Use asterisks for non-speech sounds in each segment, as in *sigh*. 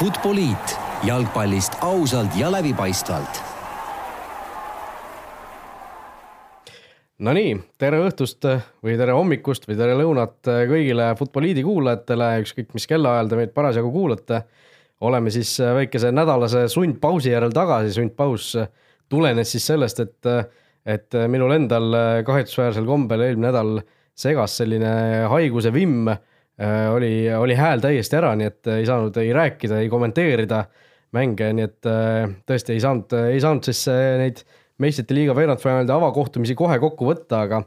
Futboliit jalgpallist ausalt ja läbipaistvalt. Nonii, tere õhtust või tere hommikust või tere lõunat kõigile Futboliidi kuulajatele, ükskõik mis kellaajal te meid parasjagu kuulate. oleme siis väikese nädalase sundpausi järel tagasi, sundpaus tulenes siis sellest, et, et minul endal kahetsusväärsel kombel eelmine nädal segas selline haiguse vimm oli, oli hääl täiesti ära, nii et ei saanud ei rääkida, ei kommenteerida mänge, nii et äh, tõesti ei saanud, ei saanud siis äh, neid meistrite liiga veerandfinaalide avakohtumisi kohe kokku võtta, aga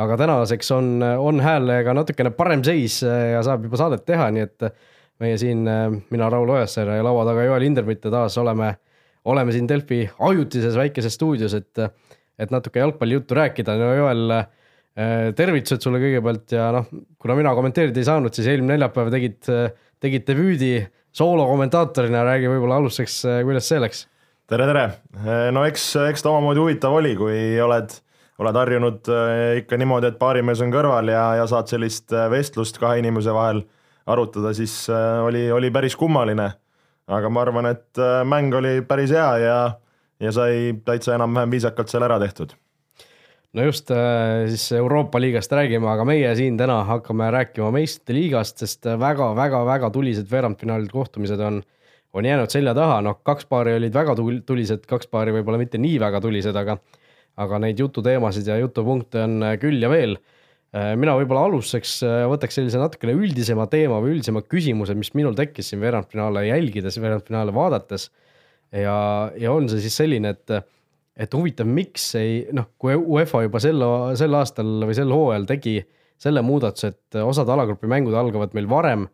aga tänaseks on, on häälega natukene parem seis ja saab juba saadet teha, nii et meie siin, mina, Raul Ojasäär ja laua taga Joel Hindermitte taas oleme, oleme siin Delfi ajutises väikeses stuudios, et, et natuke jalgpallijuttu rääkida, no Joel Äh, tervitused sulle kõigepealt ja noh, kuna mina kommenteerida ei saanud, siis eelmine neljapäev tegid, tegid debüüdi soolokommentaatorina, räägi võib-olla alustuseks, äh, kuidas see läks? tere, tere, äh, no eks, eks ta omamoodi huvitav oli, kui oled, oled harjunud ikka niimoodi, et baarimees on kõrval ja, ja saad sellist vestlust kahe inimese vahel arutada, siis oli, oli päris kummaline. aga ma arvan, et mäng oli päris hea ja, ja sai täitsa enam-vähem viisakalt seal ära tehtud no just äh, siis Euroopa liigast räägime, aga meie siin täna hakkame rääkima meistrite liigast, sest väga-väga-väga tulised veerandfinaalid kohtumised on, on jäänud selja taha, noh, kaks paari olid väga tulised, kaks paari võib-olla mitte nii väga tulised, aga aga neid jututeemasid ja jutupunkte on äh, küll ja veel. Äh, mina võib-olla alustuseks võtaks sellise natukene üldisema teema või üldisema küsimuse, mis minul tekkis siin veerandfinaale jälgides, veerandfinaale vaadates. ja, ja on see siis selline, et et huvitav, miks ei noh, kui UEFA juba sel, sel aastal või sel hooajal tegi selle muudatuse, et osad alagrupi mängud algavad meil varem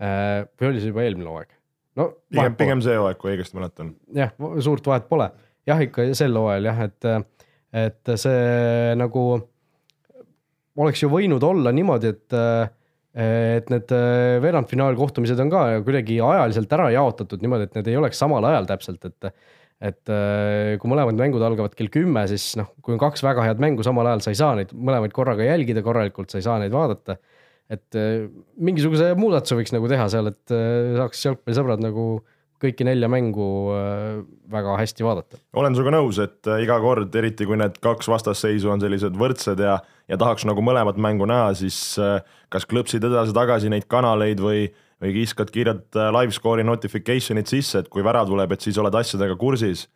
äh, või oli see juba eelmine hooaeg? no pigem, pigem see hooaeg, kui õigesti mäletan. jah, suurt vahet pole, jah, ikka sel hooajal jah, et, et see nagu oleks ju võinud olla niimoodi, et et need veerandfinaalkohtumised on ka kuidagi ajaliselt ära jaotatud niimoodi, et need ei oleks samal ajal täpselt, et et äh, kui mõlemad mängud algavad kell kümme, siis noh, kui on kaks väga head mängu samal ajal, sa ei saa neid mõlemaid korraga jälgida korralikult, sa ei saa neid vaadata. et äh, mingisuguse muudatuse võiks nagu teha seal, et äh, saaks jalgpallisõbrad nagu kõiki nelja mängu väga hästi vaadata. olen sinuga nõus, et iga kord, eriti kui need kaks vastasseisu on sellised võrdsed ja, ja tahaks nagu mõlemat mängu näha, siis kas klõpsid edasi-tagasi neid kanaleid või või kiskad kiirelt äh, live score'i notification'id sisse, et kui värav tuleb, et siis oled asjadega kursis.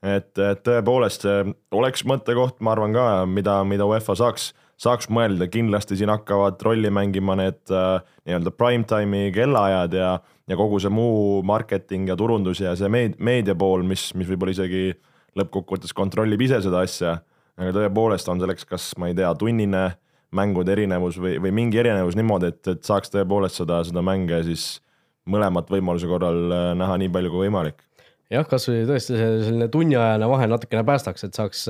et, et tõepoolest see oleks mõttekoht, ma arvan ka, mida, mida UEFA saaks, saaks mõelda, kindlasti siin hakkavad rolli mängima need äh, nii-öelda prime time'i kellaajad ja, ja kogu see muu marketing ja turundus ja see meed-, meedia pool, mis, mis võib-olla isegi lõppkokkuvõttes kontrollib ise seda asja. aga tõepoolest on selleks, kas ma ei tea, tunnine mängude erinevus või, või mingi erinevus niimoodi, et, et saaks tõepoolest seda, seda mänge siis mõlemat võimaluse korral äh, näha nii palju kui võimalik. jah, kasvõi tõesti selline tunniajane vahe natukene päästaks, et saaks,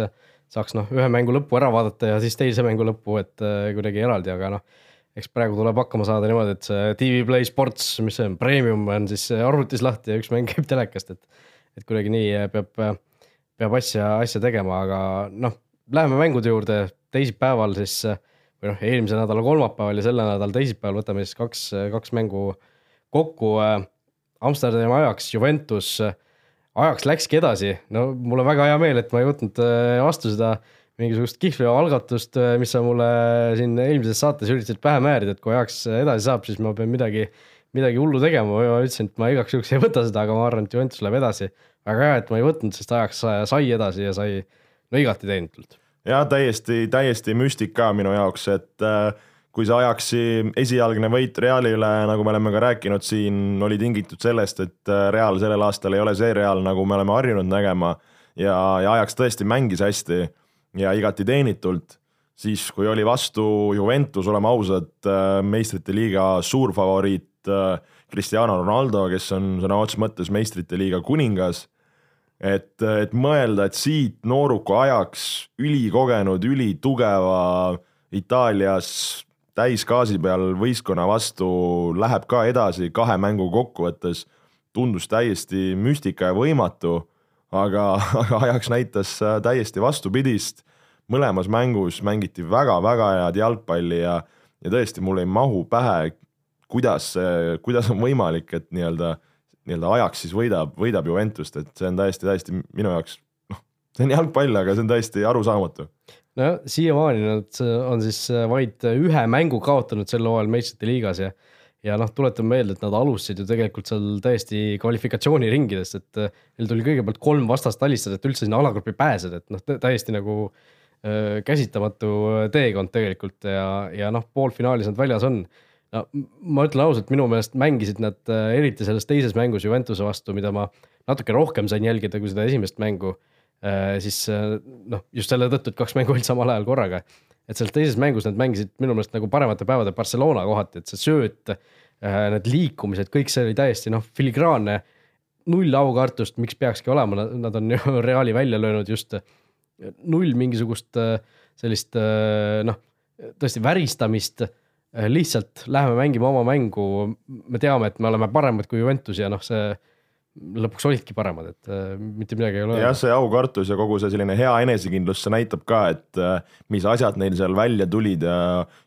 saaks noh, ühe mängu lõppu ära vaadata ja siis teise mängu lõppu, et äh, kuidagi eraldi, aga noh, eks praegu tuleb hakkama saada niimoodi, et see TV Play Sports, mis see on, premium on siis arvutis lahti ja üks mäng käib telekast, et et kuidagi nii äh, peab, peab asja, asja tegema, aga noh, läheme mängude juurde, teisipäeval siis äh, või noh, eelmise nädala kolmapäeval ja selle nädala teisipäeval võtame siis kaks, kaks mängu kokku. Amsterdami ajaks Juventus, ajaks läkski edasi, no mul on väga hea meel, et ma ei võtnud äh, vastu seda mingisugust kihvli algatust, äh, mis sa mulle siin eelmises saates üritasid pähe määrida, et kui ajaks edasi saab, siis ma pean midagi, midagi hullu tegema või ma ütlesin, et ma igaks juhuks ei võta seda, aga ma arvan, et Juventus läheb edasi. väga hea, et ma ei võtnud, sest ajaks sai edasi ja sai no igati teenitult jah, täiesti, täiesti müstika minu jaoks, et äh, kui see Ajaxi esialgne võit Reali üle, nagu me oleme ka rääkinud siin, oli tingitud sellest, et äh, Real sellel aastal ei ole see Real, nagu me oleme harjunud nägema ja, ja Ajax tõesti mängis hästi ja igati teenitult, siis kui oli vastu Juventus, oleme ausad, äh, meistrite liiga suurfavoriit Cristiano Ronaldo, kes on sõna otseses mõttes meistrite liiga kuningas et, et mõelda, et siit nooruku ajaks ülikogenud, ülitugeva Itaalias täisgaasi peal võistkonna vastu läheb ka edasi kahe mängu kokkuvõttes, tundus täiesti müstika ja võimatu, aga, *laughs* aga ajaks näitas täiesti vastupidist. mõlemas mängus mängiti väga-väga head jalgpalli ja, ja tõesti, mul ei mahu pähe, kuidas kuidas on võimalik, et nii-öelda nii-öelda ajaks siis võidab, võidab Juventust, et see on täiesti, täiesti minu jaoks noh, see on jalgpall, aga see on täiesti arusaamatu. nojah, siiamaani nad on siis vaid ühe mängu kaotanud sel hooajal meistrite liigas ja ja noh, tuletame meelde, et nad alustasid ju tegelikult seal täiesti kvalifikatsiooniringidest, et neil tuli kõigepealt kolm vastast alistada, et üldse sinna alagrupi pääseda, et noh, täiesti nagu äh, käsitamatu teekond tegelikult ja, ja noh, poolfinaalis nad väljas on no ma ütlen ausalt, minu meelest mängisid nad äh, eriti selles teises mängus Juventuse vastu, mida ma natuke rohkem sain jälgida kui seda esimest mängu. Äh, siis äh, noh, just selle tõttu, et kaks mängu olid samal ajal korraga. et selles teises mängus nad mängisid minu meelest nagu paremate päevade Barcelona kohati, et see sööt, need liikumised, kõik see oli täiesti noh, filigraanne. null aukartust, miks peakski olema, nad on *laughs* ju Reali välja löönud just null mingisugust sellist noh, tõesti väristamist lihtsalt läheme mängime oma mängu, me teame, et me oleme paremad kui Juventus ja noh, see lõpuks olidki paremad, et äh, mitte midagi ei ole. jah, see aukartus ja kogu see selline hea enesekindlus, see näitab ka, et äh, mis asjad neil seal välja tulid ja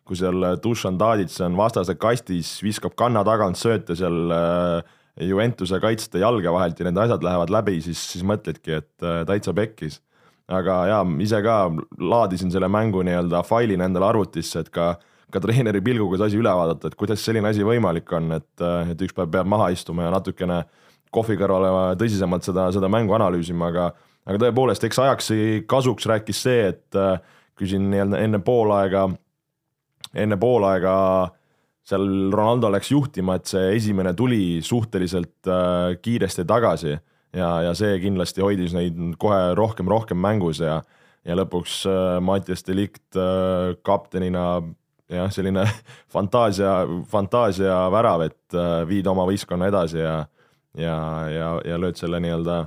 kui seal Dušan Tadic on vastase kastis, viskab kanna tagant sööte seal Juventuse kaitste jalge vahelt ja need asjad lähevad läbi, siis, siis mõtledki, et täitsa pekkis. aga jaa, ise ka laadisin selle mängu nii-öelda failina endale arvutisse, et ka ka treeneri pilguga see asi üle vaadata, et kuidas selline asi võimalik on, et, et üks päev peab maha istuma ja natukene kohvi kõrvale tõsisemalt seda, seda mängu analüüsima, aga aga tõepoolest, eks ajaksi kasuks rääkis see, et kui siin nii-öelda enne poolaega, enne poolaega seal Ronaldo läks juhtima, et see esimene tuli suhteliselt äh, kiiresti tagasi ja, ja see kindlasti hoidis neid kohe rohkem, rohkem mängus ja ja lõpuks äh, Mattias Delikt äh, kaptenina jah, selline *laughs* fantaasia, fantaasia värav, et äh, viid oma võistkonna edasi ja, ja, ja, ja lööd selle nii-öelda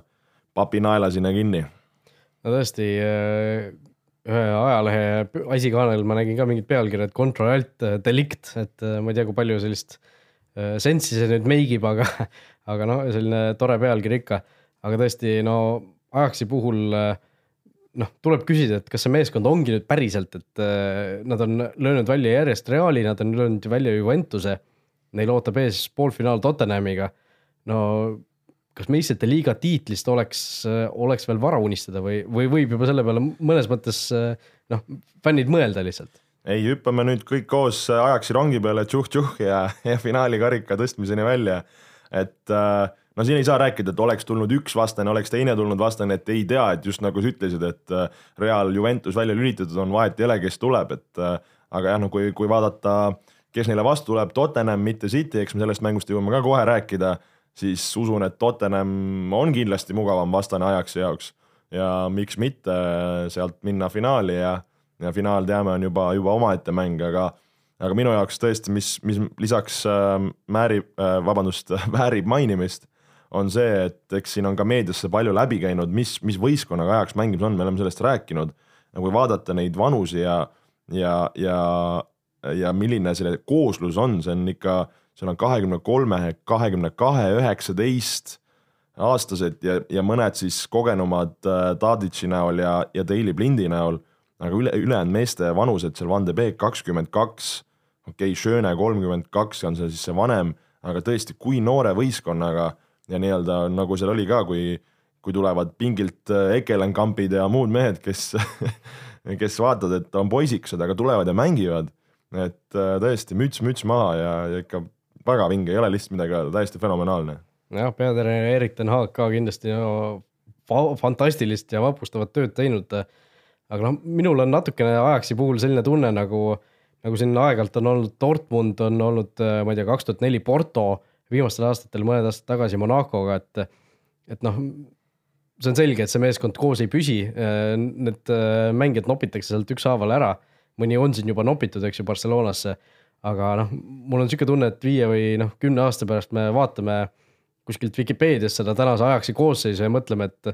papinaela sinna kinni. no tõesti, äh, ühe ajalehe asikaanel ma nägin ka mingit pealkirja, et control alt äh, delict, et ma ei tea, kui palju sellist sensi see nüüd meigib, aga, *laughs* aga noh, selline tore pealkiri ikka. aga tõesti, no Ajaxi puhul äh, noh, tuleb küsida, et kas see meeskond ongi nüüd päriselt, et äh, nad on löönud välja järjest Reali, nad on löönud välja Juventuse. Neil ootab ees poolfinaal Tottenhamiga. no kas meistrite liiga tiitlist oleks, äh, oleks veel vara unistada või, või võib juba selle peale mõnes mõttes äh, noh, fännid mõelda lihtsalt? ei, hüppame nüüd kõik koos Ajaxi rongi peale tšuh-tšuh ja, ja finaalikarika tõstmiseni välja. et äh, no siin ei saa rääkida, et oleks tulnud üks vastane, oleks teine tulnud vastane, et ei tea, et just nagu sa ütlesid, et äh, Real Juventus välja lülitatud on, vahet ei ole, kes tuleb, et äh, aga jah, no kui, kui vaadata, kes neile vastu tuleb, Tottenham, mitte City, eks me sellest mängust jõuame ka kohe rääkida, siis usun, et Tottenham on kindlasti mugavam vastane Ajaxi jaoks. Ja miks mitte sealt minna finaali ja, ja finaal teame, on juba, juba omaette mäng, aga aga minu jaoks tõesti, mis, mis lisaks äh, määrib äh,, vabandust, *laughs* väärib mainimist on see, et eks siin on ka meediasse palju läbi käinud, mis, mis võistkonnaga ajaks mängimas on, me oleme sellest rääkinud. kui vaadata neid vanusi ja, ja, ja, ja milline selle kooslus on, see on ikka, seal on kahekümne kolme, kahekümne kahe, üheksateist aastased ja, ja mõned siis kogenumad äh, Tadic'i näol ja, ja Daily Blindi näol, aga üle, ülejäänud meeste vanused seal Van de Beek kakskümmend kaks, okei okay,, Schöne kolmkümmend kaks on see siis see vanem, aga tõesti, kui noore võistkonnaga ja nii-öelda nagu seal oli ka, kui, kui tulevad pingilt äh, Ekelenkampid ja muud mehed, kes *laughs* kes vaatavad, et on poisikesed, aga tulevad ja mängivad. et äh, tõesti müts, müts maha ja, ja ikka väga vinge, ei ole lihtsalt midagi öelda, täiesti fenomenaalne. jah, peatreener Erik ten Haag ka kindlasti no, fantastilist ja vapustavat tööd teinud. aga noh, minul on natukene Ajaxi puhul selline tunne nagu, nagu siin aeg-ajalt on olnud Dortmund, on olnud, äh, ma ei tea, kaks tuhat neli Porto viimastel aastatel, mõned aastad tagasi Monacoga, et, et noh, see on selge, et see meeskond koos ei püsi. Need äh, mängijad nopitakse sealt ükshaaval ära, mõni on siin juba nopitud, eks ju, Barcelonasse. aga noh, mul on sihuke tunne, et viie või noh, kümne aasta pärast me vaatame kuskilt Vikipeedias seda tänase ajaksi koosseisu ja mõtleme, et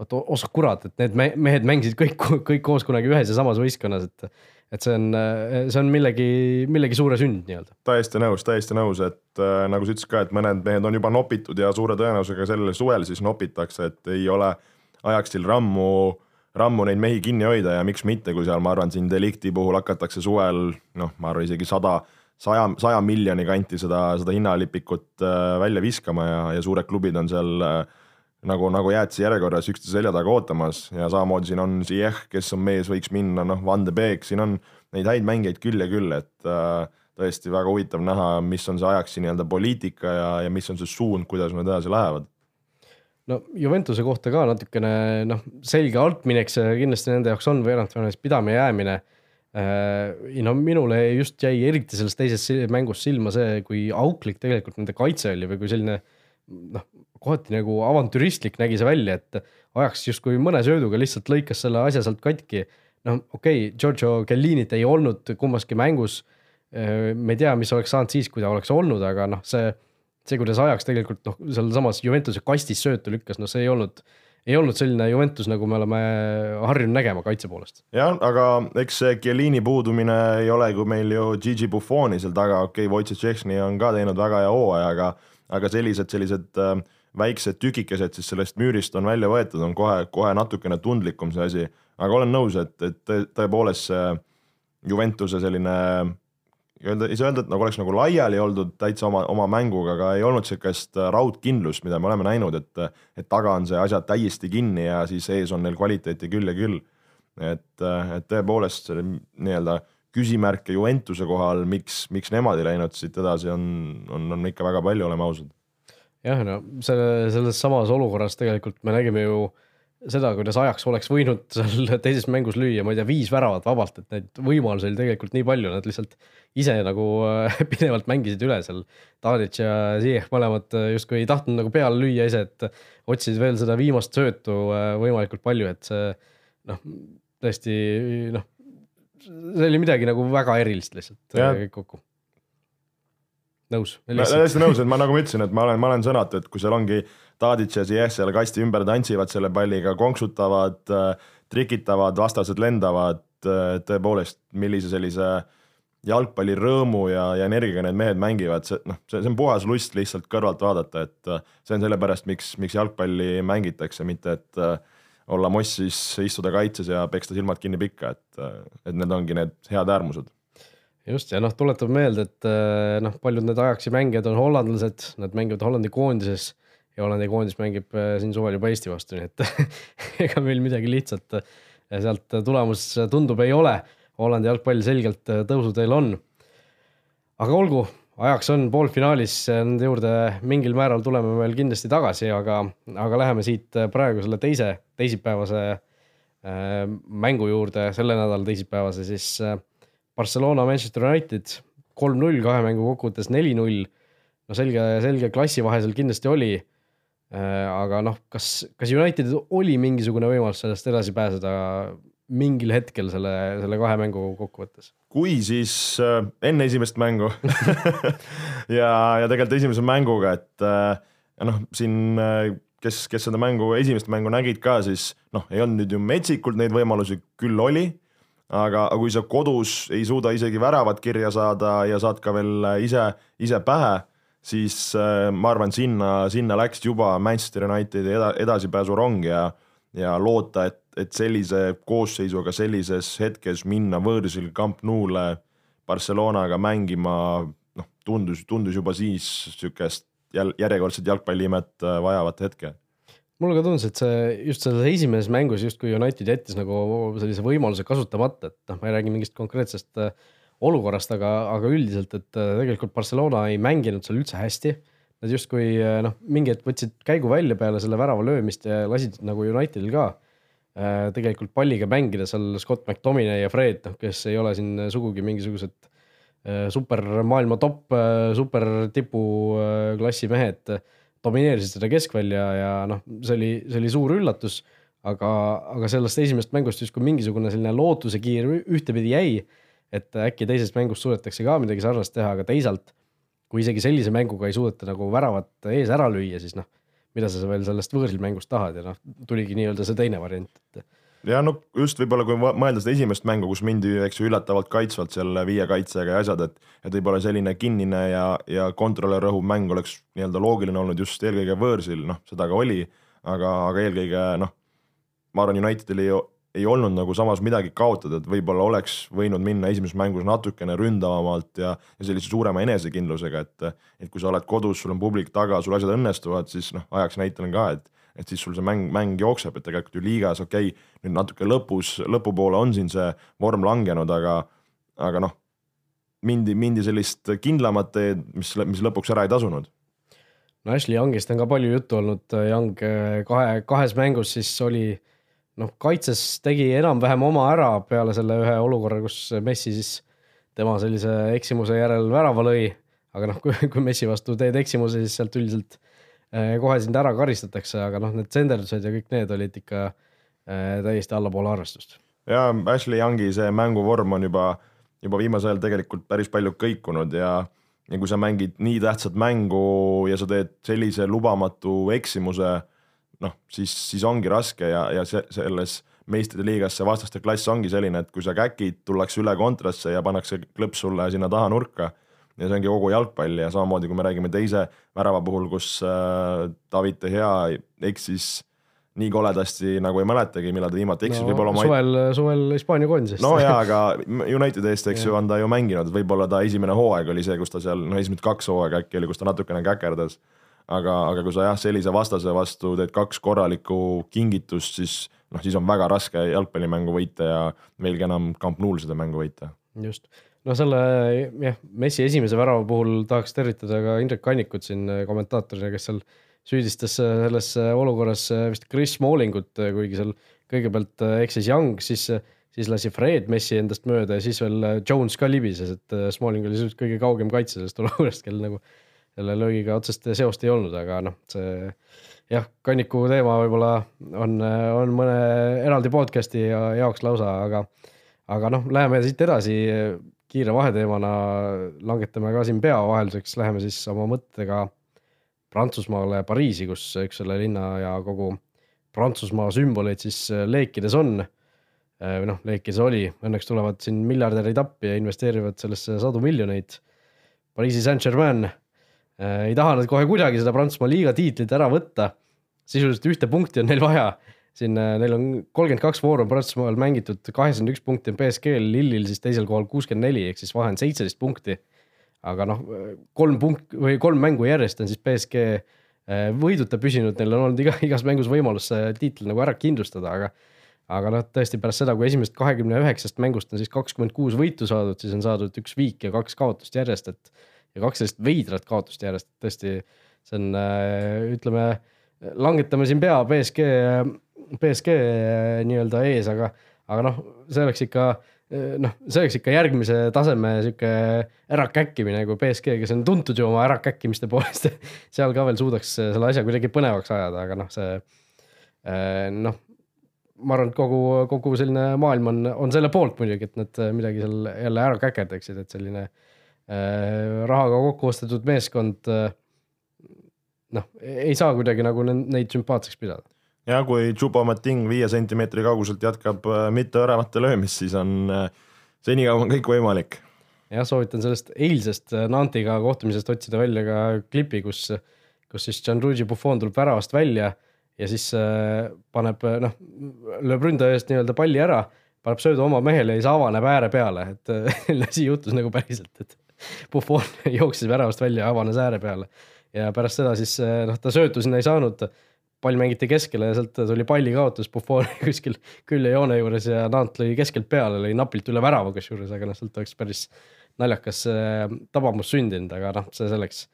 vot ossa kurat, et need mehed mängisid kõik, kõik koos kunagi ühes ja samas võistkonnas, et et see on, see on millegi, millegi suure sünd nii-öelda. täiesti nõus, täiesti nõus, et äh, nagu sa ütlesid ka, et mõned mehed on juba nopitud ja suure tõenäosusega sellel suvel siis nopitakse, et ei ole Ajaxil rammu, rammu neid mehi kinni hoida ja miks mitte, kui seal, ma arvan, siin Delicti puhul hakatakse suvel noh, ma arvan isegi sada, saja, saja miljoni kanti seda, seda hinnalipikut äh, välja viskama ja, ja suured klubid on seal äh, nagu, nagu jäätise järjekorras üksteise selja taga ootamas ja samamoodi siin on Ziyech, kes on mees, võiks minna, noh, Van de Beek, siin on neid häid mängijaid küll ja küll, et äh, tõesti väga huvitav näha, mis on see Ajaxi nii-öelda poliitika ja, ja mis on see suund, kuidas nad edasi lähevad. No Juventuse kohta ka natukene noh, selge altminek see kindlasti nende jaoks on veerandfinaalis pidama jäämine. Äh, no minule just jäi eriti selles teises mängus silma see, kui auklik tegelikult nende kaitse oli või kui selline noh, kohati nagu avantüristlik nägi see välja, et ajaks justkui mõne sööduga lihtsalt lõikas selle asja sealt katki. noh, okei okay,, Giorgio Kellinit ei olnud kummaski mängus. Äh, me ei tea, mis oleks saanud siis, kui ta oleks olnud, aga noh, see, see, kuidas ajaks tegelikult noh, sealsamas Juventuse kastis söötu lükkas, no see ei olnud ei olnud selline Juventus, nagu me oleme harjunud nägema kaitse poolest. jah, aga eks see Chiellini puudumine ei ole ju meil ju Gigi Buffoni seal taga, okei okay,, Wojciech Šešni on ka teinud väga hea hooaja, aga aga sellised, sellised äh, väiksed tükikesed siis sellest müürist on välja võetud, on kohe, kohe natukene tundlikum see asi, aga olen nõus, et, et tõepoolest see Juventuse selline öelda, ei saa öelda, et nagu oleks nagu laiali oldud täitsa oma, oma mänguga, aga ei olnud sihukest raudkindlust, mida me oleme näinud, et, et taga on see asjad täiesti kinni ja siis ees on neil kvaliteeti küll ja küll. et, et tõepoolest selle nii-öelda küsimärke Juventuse kohal, miks, miks nemad ei läinud siit edasi, on, on, on ikka väga palju, oleme ausad. Jah, no selle, selles samas olukorras tegelikult me nägime ju seda, kuidas ajaks oleks võinud seal *laughs* teises mängus lüüa, ma ei tea, viis väravat vabalt, et neid võimalusi oli tegelikult nii palju, nad lihtsalt ise nagu äh, *laughs* pidevalt mängisid üle seal. Tadic ja Ziyech mõlemad äh, justkui ei tahtnud nagu peale lüüa ise, et otsisid veel seda viimast söötu äh, võimalikult palju, et see noh, tõesti noh, see oli midagi nagu väga erilist lihtsalt kõik kokku nõus. täiesti nõus, et ma nagu ma ütlesin, et ma olen, ma olen sõnatu, et kui seal ongi Tadic ja Ziyech seal kasti ümber tantsivad selle palliga, konksutavad, äh, trikitavad, vastased lendavad, äh, tõepoolest, millise sellise jalgpallirõõmu ja, ja energiaga need mehed mängivad, see noh, see, see on puhas lust lihtsalt kõrvalt vaadata, et äh, see on sellepärast, miks, miks jalgpalli mängitakse, mitte et olla mossis, istuda kaitses ja peksta silmad kinni pikka, et, et need ongi need head äärmused just ja noh, tuletab meelde, et noh, paljud need Ajaxi mängijad on hollandlased, nad mängivad Hollandi koondises ja Hollandi koondis mängib äh, siin suvel juba Eesti vastu, nii et *laughs* ega meil midagi lihtsat äh, sealt tulemus tundub, ei ole. Hollandi jalgpall selgelt äh, tõusuteel on. aga olgu, ajaks on poolfinaalis, nende juurde mingil määral tuleme veel kindlasti tagasi, aga, aga läheme siit praegu selle teise, teisipäevase äh, mängu juurde, selle nädala teisipäevase siis äh, Barcelona, Manchester United kolm-null, kahe mängu kokkuvõttes neli-null. no selge, selge klassivahe seal kindlasti oli Äh, aga noh, kas, kas Unitedil oli mingisugune võimalus sellest edasi pääseda mingil hetkel selle, selle kahe mängu kokkuvõttes? kui, siis äh, enne esimest mängu *laughs* ja, ja tegelikult esimese mänguga, et äh, noh, siin kes, kes seda mängu, esimest mängu nägid ka, siis noh, ei olnud nüüd ju metsikult neid võimalusi, küll oli, aga, aga kui sa kodus ei suuda isegi väravat kirja saada ja saad ka veel ise, ise pähe siis äh, ma arvan, sinna, sinna läks juba Manchester Unitedi eda, edasipääsurong ja, ja loota, et, et sellise koosseisuga sellises hetkes minna võõrsil Camp Nou'le Barcelonaga mängima, noh, tundus, tundus juba siis jäl-, järjekordset jalgpalliimet äh, vajavat hetke mulle ka tundus, et see just selles esimeses mängus justkui United jättis nagu sellise võimaluse kasutamata, et noh, ma ei räägi mingist konkreetsest äh, olukorrast, aga, aga üldiselt, et äh, tegelikult Barcelona ei mänginud seal üldse hästi. Nad justkui äh, noh, mingi hetk võtsid käigu välja peale selle värava löömist ja lasid nagu Unitedil ka tegelikult palliga mängida seal Scott McTominay ja Fred, noh, kes ei ole siin sugugi mingisugused super maailma top, super tipuklassi mehed, domineerisid seda keskvälja ja noh, see oli, see oli suur üllatus. aga, aga sellest esimesest mängust justkui mingisugune selline lootusekiir ühtepidi jäi et äkki teises mängus suudetakse ka midagi sarnast teha, aga teisalt kui isegi sellise mänguga ei suudeta nagu väravat ees ära lüüa, siis noh, mida sa veel sellest võõrsil mängust tahad ja noh, tuligi nii-öelda see teine variant, et ja no just võib-olla kui mõelda seda esimest mängu, kus mindi, eks ju, üllatavalt kaitsvalt selle viie kaitsega ja asjad, et et võib-olla selline kinnine ja, ja kontrolli rõhuv mäng oleks nii-öelda loogiline olnud just eelkõige võõrsil, noh, seda ka oli, aga, aga eelkõige noh, ma arvan, Unitedil ei ei olnud nagu samas midagi kaotada, et võib-olla oleks võinud minna esimeses mängus natukene ründavamalt ja, ja sellise suurema enesekindlusega, et et kui sa oled kodus, sul on publik taga, sul asjad õnnestuvad, siis noh, ajaks näitlen ka, et et siis sul see mäng, mäng jookseb, et tegelikult ju liigas okei okay,, nüüd natuke lõpus, lõpupoole on siin see vorm langenud, aga aga noh, mindi, mindi sellist kindlamat teed, mis, mis lõpuks ära ei tasunud no Ashley Youngist on ka palju juttu olnud, Young kahe, kahes mängus siis oli noh, kaitses tegi enam-vähem oma ära peale selle ühe olukorra, kus Messi siis tema sellise eksimuse järel värava lõi. aga noh, kui, kui Messi vastu teed eksimuse, siis sealt üldiselt kohe sind ära karistatakse, aga noh, need senderdused ja kõik need olid ikka eh, täiesti allapoole arvestust. ja Ashley Youngi see mänguvorm on juba, juba viimasel ajal tegelikult päris palju kõikunud ja ja kui sa mängid nii tähtsat mängu ja sa teed sellise lubamatu eksimuse noh, siis, siis ongi raske ja, ja see, selles meistrite liigas see vastaste klass ongi selline, et kui sa käkid, tullakse üle kontrasse ja pannakse klõps sulle sinna taha nurka. Ja see ongi kogu jalgpall ja samamoodi, kui me räägime teise värava puhul, kus äh, David De Gea eksis nii koledasti nagu ei mäletagi, millal ta viimati eksis no,, võib-olla ma suvel, suvel Hispaania koondisest. no jaa, aga Unitedi eest, eks ju, on ta ju mänginud, võib-olla ta esimene hooaeg oli see, kus ta seal, no esimesed kaks hooaega äkki oli, kus ta natukene käkerdas aga, aga kui sa jah, sellise vastase vastu teed kaks korralikku kingitust, siis noh, siis on väga raske jalgpallimängu võita ja veelgi enam Camp Nou'l seda mängu võita. just, no selle jah, Messi esimese värava puhul tahaks tervitada ka Indrek Kannikut siin kommentaatorina, kes seal süüdistas selles olukorras vist Chris Smallingut, kuigi seal kõigepealt eksis Young, siis, siis lasi Fred Messi endast mööda ja siis veel Jones ka libises, et Smalling oli sisuliselt kõige kaugem kaitse sellest olukorrast, kel nagu selle löögiga otsest seost ei olnud, aga noh, see jah, kanniku teema võib-olla on, on mõne eraldi podcast'i jaoks lausa, aga, aga noh, läheme siit edasi kiire vaheteemana, langetame ka siin pea vahelduseks, läheme siis oma mõttega Prantsusmaale, Pariisi, kus üks selle linna ja kogu Prantsusmaa sümboleid siis leekides on. või noh, leekides oli, õnneks tulevad siin miljardärid appi ja investeerivad sellesse sadu miljoneid. Pariisi Saint-Germain Äh, ei taha nad kohe kuidagi seda Prantsusmaa liiga tiitlit ära võtta. sisuliselt ühte punkti on neil vaja. Siin äh, neil on kolmkümmend kaks vooru on Prantsusmaal mängitud, kaheksakümmend üks punkti on BSG-l, Lillil siis teisel kohal kuuskümmend neli, ehk siis vahe on seitseteist punkti. aga noh, kolm punkt või kolm mängu järjest on siis BSG äh, võiduta püsinud, neil on olnud iga, igas mängus võimalus see tiitel nagu ära kindlustada, aga aga noh, tõesti pärast seda, kui esimesest kahekümne üheksast mängust on siis kakskümmend kuus võitu saadud, siis on saadud üks viik ja kaks kaotust järjest, et ja kaks sellist veidrat kaotust järjest, tõesti, see on, äh, ütleme, langetame siin pea BSG, BSG äh, nii-öelda ees, aga, aga noh, see oleks ikka äh, noh, see oleks ikka järgmise taseme sihuke ärakäkkimine, kui BSG, kes on tuntud ju oma ärakäkkimiste poolest *laughs* seal ka veel suudaks selle asja kuidagi põnevaks ajada, aga noh, see noh, ma arvan, et kogu, kogu selline maailm on, on selle poolt muidugi, et nad midagi seal jälle ära käkerdaksid, et selline Äh, rahaga kokku ostetud meeskond äh, noh, ei saa kuidagi nagu neid sümpaatseks pidada. Ja kui Choupo-Moting viie sentimeetri kauguselt jätkab äh, mitte väravate löömist, siis on senikaua on kõik võimalik. jah, soovitan sellest eilsest Nantiga kohtumisest otsida välja ka klipi, kus, kus siis Gianluigi Buffon tuleb väravast välja ja siis paneb noh, lööb ründaja eest nii-öelda palli ära, paneb söödu oma mehele ja siis avaneb ääre peale, et *laughs* asi juhtus nagu päriselt, et Buffon *laughs* jooksis väravast välja ja avanes ääre peale. ja pärast seda siis noh, ta söötu sinna ei saanud, pall mängiti keskele ja sealt tuli palli kaotus Buffon *laughs* kuskil külje joone juures ja Nant lõi keskelt peale, lõi napilt üle värava kusjuures, aga noh, sealt oleks päris naljakas äh, tabamus sündinud, aga noh, see selleks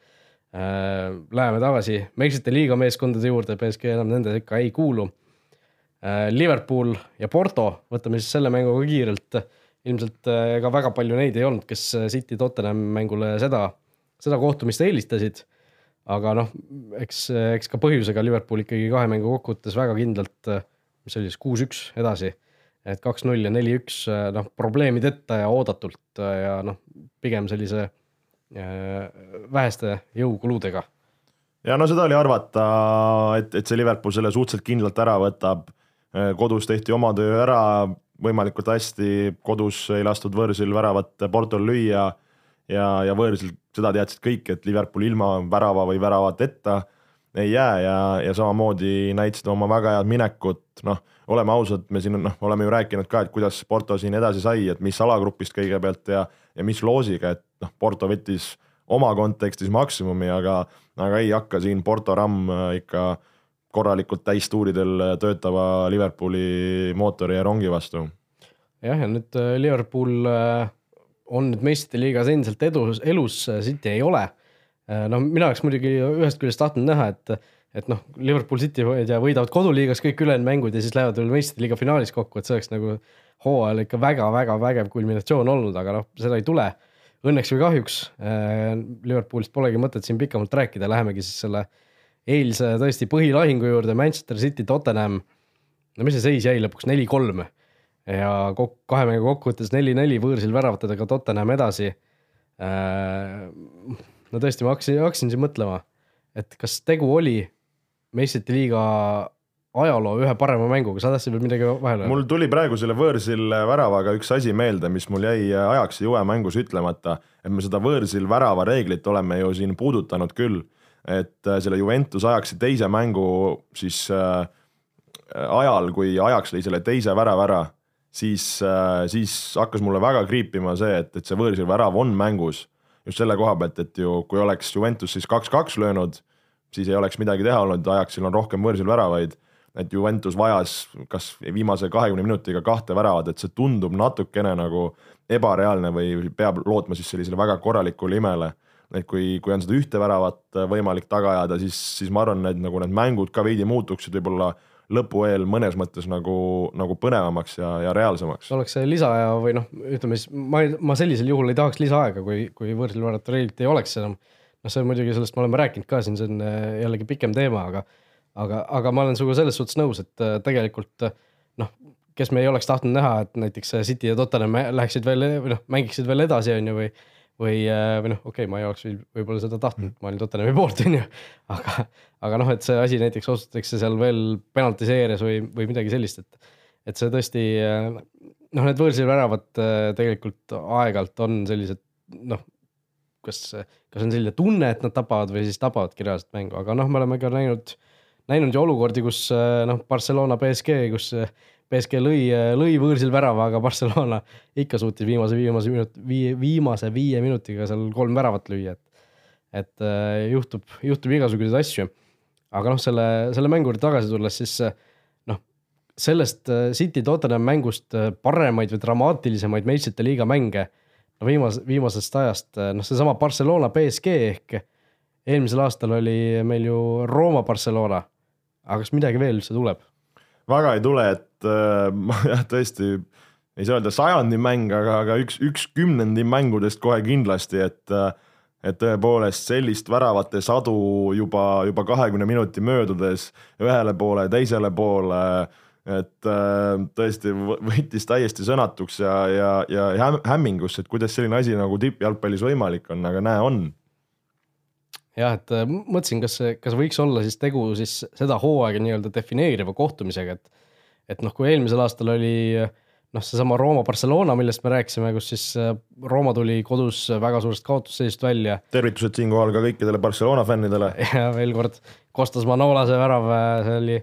äh,. Läheme tagasi meistrite liiga meeskondade juurde, BSG enam nende sekka ei kuulu äh,. Liverpool ja Porto, võtame siis selle mängu ka kiirelt ilmselt ega väga palju neid ei olnud, kes City Tottenham mängule seda, seda kohtumist eelistasid. Aga noh, eks, eks ka põhjusega Liverpool ikkagi kahe mängu kokkuvõttes väga kindlalt, äh, mis oli siis kuus-üks edasi. et kaks-null ja neli-üks, noh probleemideta ja oodatult ja noh, pigem sellise väheste jõukuludega. ja no seda oli arvata, et, et see Liverpool selle suhteliselt kindlalt ära võtab. kodus tehti oma töö ära võimalikult hästi, kodus ei lastud võõrsil väravat Portol lüüa ja, ja võõrsil seda teadsid kõik, et Liverpool ilma värava või väravateta ei jää ja, ja samamoodi näitasid oma väga head minekut, noh, oleme ausad, me siin noh, oleme ju rääkinud ka, et kuidas Porto siin edasi sai, et mis alagrupist kõigepealt ja, ja mis loosiga, et noh, Porto võttis oma kontekstis maksimumi, aga, aga ei hakka siin Porto Ram ikka korralikult täistuuridel töötava Liverpooli mootori ja rongi vastu. jah, ja nüüd äh, Liverpool äh, on nüüd meistrite liigas endiselt edus, elus, City ei ole Äh, no mina oleks muidugi ühest küljest tahtnud näha, et, et noh, Liverpool City ma ei tea, võidavad koduliigas kõik ülejäänud mängud ja siis lähevad veel meistrite liiga finaalis kokku, et see oleks nagu hooajal ikka väga-väga vägev kulminatsioon olnud, aga noh, seda ei tule. Õnneks või kahjuks äh, Liverpoolist polegi mõtet siin pikemalt rääkida, lähemegi siis selle eilse tõesti põhilahingu juurde, Manchester City, Tottenham. no mis see seis jäi lõpuks, neli-kolm ja kokku, kahe mängu kokkuvõttes neli-neli võõrsil väravatega Tottenham edasi. Äh, no tõesti, ma hakkasin, hakkasin siin mõtlema, et kas tegu oli meistrite liiga ajaloo ühe parema mänguga, sa tahtsid veel midagi vahele öelda? mul tuli praegu selle võõrsil väravaga üks asi meelde, mis mul jäi ajaks juue mängus ütlemata, et me seda võõrsil värava reeglit oleme ju siin puudutanud küll, et äh, selle Juventus ajaksi teise mängu siis äh, ajal, kui ajaks lõi selle teise värava ära, siis äh,, siis hakkas mulle väga kriipima see, et, et see võõrsil värav on mängus just selle koha pealt, et ju kui oleks Juventus siis kaks-kaks löönud, siis ei oleks midagi teha olnud, Ajaxil on rohkem võõrsil väravaid. et Juventus vajas kas viimase kahekümne minutiga kahte väravat, et see tundub natukene nagu ebareaalne või peab lootma siis sellisele väga korralikule imele. et kui, kui on seda ühte väravat võimalik taga ajada, siis, siis ma arvan, et nagu need mängud ka veidi muutuksid võib-olla lõpu eel mõnes mõttes nagu, nagu põnevamaks ja, ja reaalsemaks. oleks see lisaaja või noh, ütleme siis ma, ma sellisel juhul ei tahaks lisaaega, kui, kui võõrsil värvata reeglit ei oleks enam. noh, see muidugi sellest me oleme rääkinud ka siin, see on äh, jällegi pikem teema, aga, aga, aga ma olen sinuga selles suhtes nõus, et äh, tegelikult äh, noh, kes me ei oleks tahtnud näha, et näiteks City ja Tottenham läheksid veel või noh, mängiksid veel edasi, on ju, või või, äh, või noh, okei okay,, ma ei oleks võib-olla seda tahtnud, ma olin Tottenhami poolt, on ju, aga, aga noh, et see asi näiteks otsustatakse seal veel penaltiseerias või, või midagi sellist, et, et see tõesti äh, noh, need võõrsil väravad äh, tegelikult aeg-ajalt on sellised noh, kas, kas on selline tunne, et nad tapavad või siis tapavadki reaalset mängu, aga noh, me oleme ka näinud, näinud ju olukordi, kus noh, Barcelona BSG, kus BSG lõi, lõi võõrsil värava, aga Barcelona ikka suutis viimase, viimase minut, viie, viimase viie minutiga seal kolm väravat lüüa, et. et äh, juhtub, juhtub igasuguseid asju. aga noh, selle, selle mängu juurde tagasi tulles, siis noh, sellest äh, City Tottenham mängust äh, paremaid või dramaatilisemaid meistrite liiga mänge. no viimase, viimasest ajast, noh, seesama Barcelona BSG ehk eelmisel aastal oli meil ju Rooma Barcelona. aga kas midagi veel üldse tuleb? väga ei tule, et et äh, ma *laughs* jah, tõesti ei saa öelda sajandi mäng, aga, aga üks, üks kümnendi mängudest kohe kindlasti, et äh, et tõepoolest sellist väravate sadu juba, juba kahekümne minuti möödudes ühele poole, teisele poole, et äh, tõesti võttis täiesti sõnatuks ja, ja, ja hämmingusse, et kuidas selline asi nagu tippjalgpallis võimalik on, aga näe, on. Jah, et mõtlesin, kas, kas võiks olla siis tegu siis seda hooaega nii-öelda defineeriva kohtumisega, et et noh, kui eelmisel aastal oli noh, seesama Rooma-Barcelona, millest me rääkisime, kus siis äh, Rooma tuli kodus väga suurest kaotusseisust välja. tervitused siinkohal ka kõikidele Barcelona fännidele. *laughs* ja veel kord, Kostas Manolase värav, äh, see oli,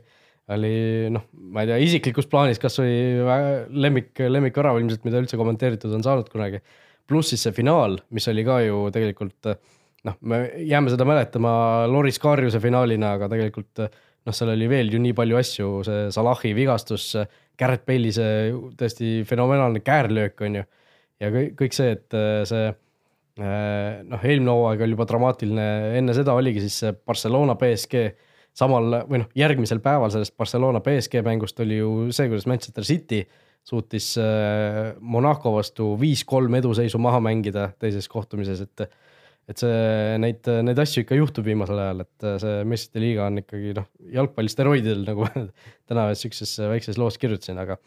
oli noh, ma ei tea, isiklikus plaanis kasvõi lemmik, lemmikvärav ilmselt, mida üldse kommenteeritud on saanud kunagi. pluss siis see finaal, mis oli ka ju tegelikult noh, me jääme seda mäletama Loris Kariuse finaalina, aga tegelikult noh, seal oli veel ju nii palju asju, see Salahi vigastus, Garrett Bale'i see tõesti fenomenaalne käärlöök, on ju. ja kõik, kõik see, et äh, see äh, noh, eelmine hooaeg oli juba dramaatiline, enne seda oligi siis see Barcelona BSG samal või noh, järgmisel päeval sellest Barcelona BSG mängust oli ju see, kuidas Manchester City suutis äh, Monaco vastu viis-kolm eduseisu maha mängida teises kohtumises, et et see, neid, neid asju ikka juhtub viimasel ajal, et see meistrite liiga on ikkagi noh, jalgpall steroididel, *laughs* nagu täna siukses väikses loos kirjutasin, aga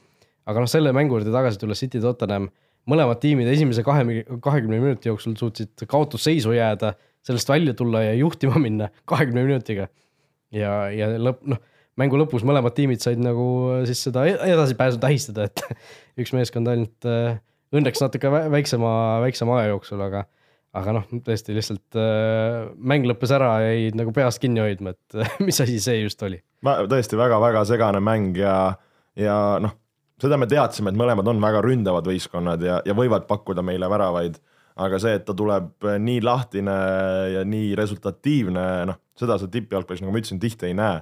aga noh, selle mängu juurde tagasi tulles City Tottenham, mõlemad tiimid esimese kahe, kahekümne minuti jooksul suutsid kaotusseisu jääda, sellest välja tulla ja juhtima minna *laughs* kahekümne minutiga. ja, ja lõpp, noh, mängu lõpus mõlemad tiimid said nagu siis seda e-, edasipääsu tähistada, et *laughs* üks meeskond ainult õnneks natuke väiksema, väiksema aja jooksul, aga aga noh, tõesti lihtsalt äh, mäng lõppes ära ja jäid nagu peast kinni hoidma, et *laughs* mis asi see just oli. tõesti väga-väga segane mäng ja, ja noh, seda me teadsime, et mõlemad on väga ründavad võistkonnad ja, ja võivad pakkuda meile väravaid. aga see, et ta tuleb nii lahtine ja nii resultatiivne, noh, seda sa tippjalgpallis, nagu ma ütlesin, tihti ei näe.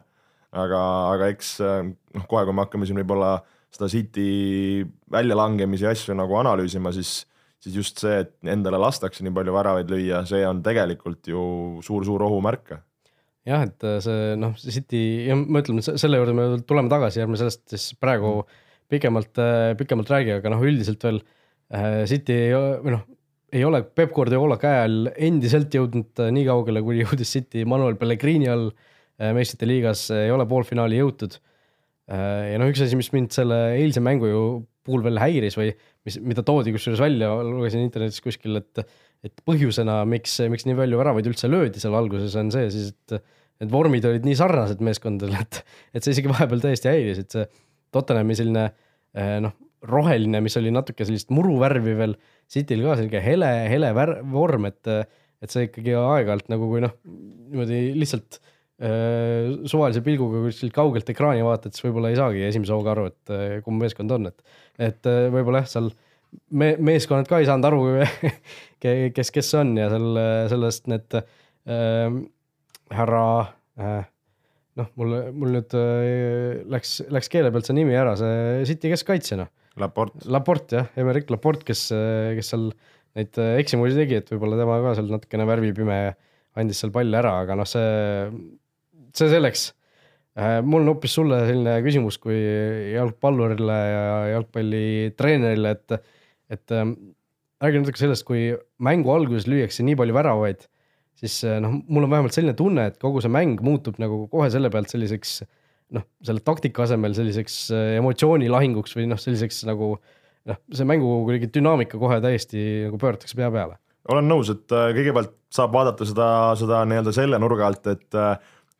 aga, aga eks noh, kohe, kui me hakkame siin võib-olla seda City väljalangemisi asju nagu analüüsima, siis siis just see, et endale lastakse nii palju väravaid lüüa, see on tegelikult ju suur-suur ohumärk. jah, et äh, see noh, City ja ma ütlen, selle juurde me tuleme tagasi, ärme sellest siis praegu pikemalt, äh, pikemalt räägi, aga noh, üldiselt veel äh, City või noh, ei ole Peep Guardiola käe all endiselt jõudnud nii kaugele, kui jõudis City Manuel Pellegrini all meistrite liigas, ei ole poolfinaali jõutud. ja noh, üks asi, mis mind selle eilse mängu ju puhul veel häiris või mis, mida toodi kusjuures välja, lugesin internetis kuskil, et, et põhjusena, miks, miks nii palju väravaid üldse löödi seal alguses, on see siis, et need vormid olid nii sarnased meeskondadel, et, et see isegi vahepeal täiesti häiris, et see Tottenhami selline eh, noh, roheline, mis oli natuke sellist muruvärvi veel, Cityl ka selline hele, hele vär-, vorm, et, et see ikkagi aeg-ajalt nagu kui noh, niimoodi lihtsalt suvalise pilguga kuskilt kaugelt ekraani vaatad, siis võib-olla ei saagi esimese hooga aru, et äh, kumb meeskond on, et et äh, võib-olla jah, seal me-, meeskonnad ka ei saanud aru *laughs* kes, kes on ja seal, sellest need äh, härra äh, noh, mul, mul nüüd äh, läks, läks keele pealt see nimi ära, see City keskkaitsja noh. Laport. Laport jah, Emerick Laport, kes, kes seal neid äh, eksimusi tegi, et võib-olla tema ka seal natukene värvipime andis seal palli ära, aga noh, see, see selleks Äh, mul on hoopis sulle selline küsimus kui jalgpallurile ja jalgpallitreenerile, et, et ähm, räägi natuke sellest, kui mängu alguses lüüakse nii palju väravaid, siis äh, noh, mul on vähemalt selline tunne, et kogu see mäng muutub nagu kohe selle pealt selliseks noh, selle taktika asemel selliseks äh, emotsioonilahinguks või noh, selliseks nagu noh, see mängu kuidagi dünaamika kohe täiesti nagu pööratakse pea peale. olen nõus, et kõigepealt saab vaadata seda, seda nii-öelda selle nurga alt, et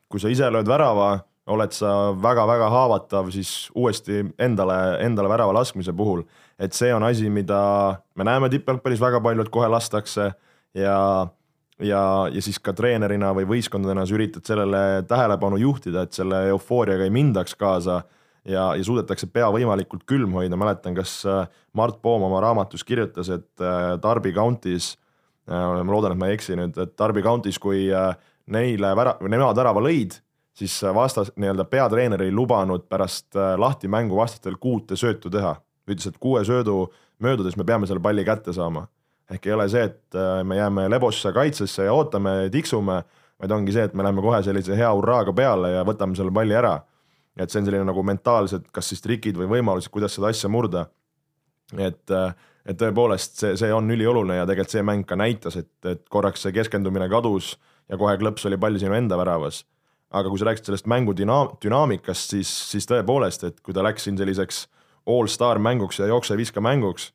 kui sa ise lööd värava oled sa väga-väga haavatav siis uuesti endale, endale värava laskmise puhul. et see on asi, mida me näeme tippjalgpallis väga palju, et kohe lastakse ja, ja, ja siis ka treenerina või võistkondadena sa üritad sellele tähelepanu juhtida, et selle eufooriaga ei mindaks kaasa ja, ja suudetakse pea võimalikult külm hoida, mäletan, kas äh, Mart Poom oma raamatus kirjutas, et äh, Darby County's, äh, ma loodan, et ma ei eksi nüüd, et Darby County's, kui neile vära-, nemad värava lõid siis vastas, nii-öelda peatreener ei lubanud pärast äh, lahti mängu vastastel kuute söötu teha. ütles, et kuue söödu möödudes me peame selle palli kätte saama. ehk ei ole see, et äh, me jääme lebosse kaitsesse ja ootame, tiksume, vaid ongi see, et me läheme kohe sellise hea hurraaga peale ja võtame selle palli ära. et see on selline nagu mentaalsed, kas siis trikid või võimalused, kuidas seda asja murda. et, äh, et tõepoolest see, see on ülioluline ja tegelikult see mäng ka näitas, et, et korraks see keskendumine kadus ja kohe klõps oli pall sinu enda väravas aga kui sa rääkisid sellest mängu düna-, dünaamikast, siis, siis tõepoolest, et kui ta läks siin selliseks all-star mänguks ja jookse-viska mänguks,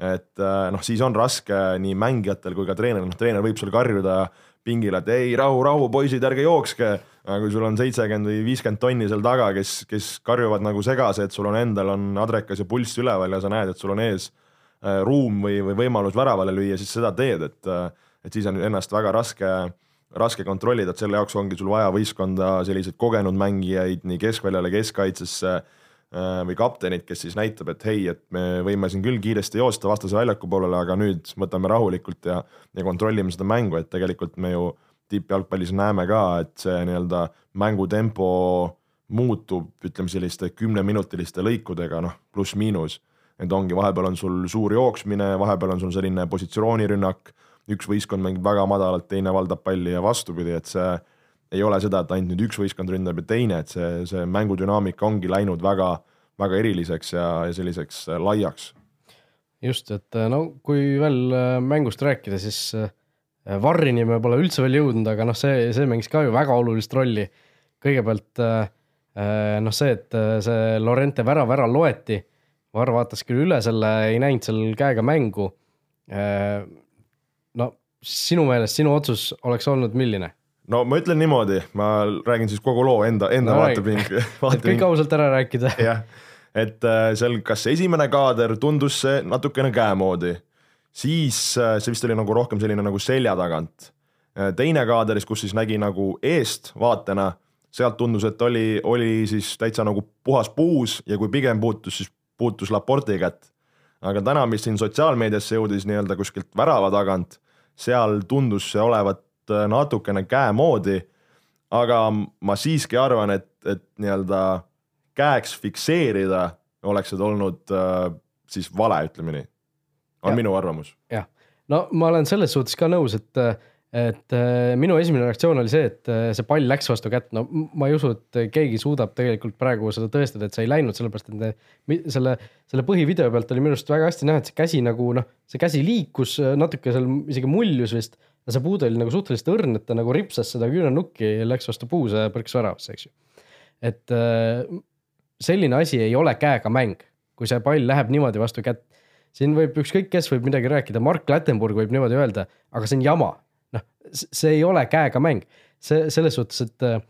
et äh, noh, siis on raske nii mängijatel kui ka treeneril, noh treener võib sul karjuda pingile, et ei rahu, rahu, poisid, ärge jookske. aga kui sul on seitsekümmend või viiskümmend tonni seal taga, kes, kes karjuvad nagu segase, et sul on endal on adrekas ja pulss üleval ja sa näed, et sul on ees äh, ruum või, või võimalus väravale lüüa, siis seda teed, et, äh, et siis on ennast väga raske äh, raske kontrollida, et selle jaoks ongi sul vaja võistkonda selliseid kogenud mängijaid nii keskväljale, keskkaitsesse äh, või kaptenit, kes siis näitab, et hei, et me võime siin küll kiiresti joosta vastase väljaku poolele, aga nüüd võtame rahulikult ja, ja kontrollime seda mängu, et tegelikult me ju tippjalgpallis näeme ka, et see nii-öelda mängutempo muutub, ütleme selliste kümneminutiliste lõikudega, noh, pluss-miinus. et ongi, vahepeal on sul suur jooksmine, vahepeal on sul selline positsioonirünnak üks võistkond mängib väga madalalt, teine valdab palli ja vastupidi, et see ei ole seda, et ainult nüüd üks võistkond ründab ja teine, et see, see mängudünaamika ongi läinud väga, väga eriliseks ja, ja selliseks äh, laiaks. just, et äh, no kui veel äh, mängust rääkida, siis Varrini me pole üldse veel jõudnud, aga noh, see, see mängis ka ju väga olulist rolli. kõigepealt noh, see, et see Lorente värav ära loeti, Varr vaatas küll üle selle, ei näinud seal käega mängu sinu meelest sinu otsus oleks olnud milline? no ma ütlen niimoodi, ma räägin siis kogu loo enda, enda no, vaatepind. *laughs* et kõik ausalt ära rääkida. *laughs* jah, et äh, seal kas esimene kaader tundus see natukene käemoodi, siis äh, see vist oli nagu rohkem selline nagu selja tagant. teine kaader, kus siis nägi nagu eest vaatena, sealt tundus, et oli, oli siis täitsa nagu puhas puus ja kui pigem puutus, siis puutus Laporti kätt. aga täna, mis siin sotsiaalmeediasse jõudis nii-öelda kuskilt värava tagant, seal tundus see olevat natukene käe moodi. aga ma siiski arvan, et, et nii-öelda käeks fikseerida oleks see olnud äh, siis vale, ütleme nii. on ja. minu arvamus. jah, no ma olen selles suhtes ka nõus, et, et äh, minu esimene reaktsioon oli see, et äh, see pall läks vastu kätt, no ma ei usu, et keegi suudab tegelikult praegu seda tõestada, et see ei läinud, sellepärast et ne, selle, selle põhivideo pealt oli minu arust väga hästi näha, et see käsi nagu noh, see käsi liikus natuke seal isegi muljus vist. ja see puude oli nagu suhteliselt õrn, et ta nagu ripsas seda küünarnukki ja läks vastu puuse põrks väravasse, eks ju. et selline asi ei ole käega mäng, kui see pall läheb niimoodi vastu kätt. siin võib ükskõik kes võib midagi rääkida, Mark Lattenburg võib niimoodi öelda, aga see on jama. Noh, see ei ole käega mäng, see selles suhtes, et äh,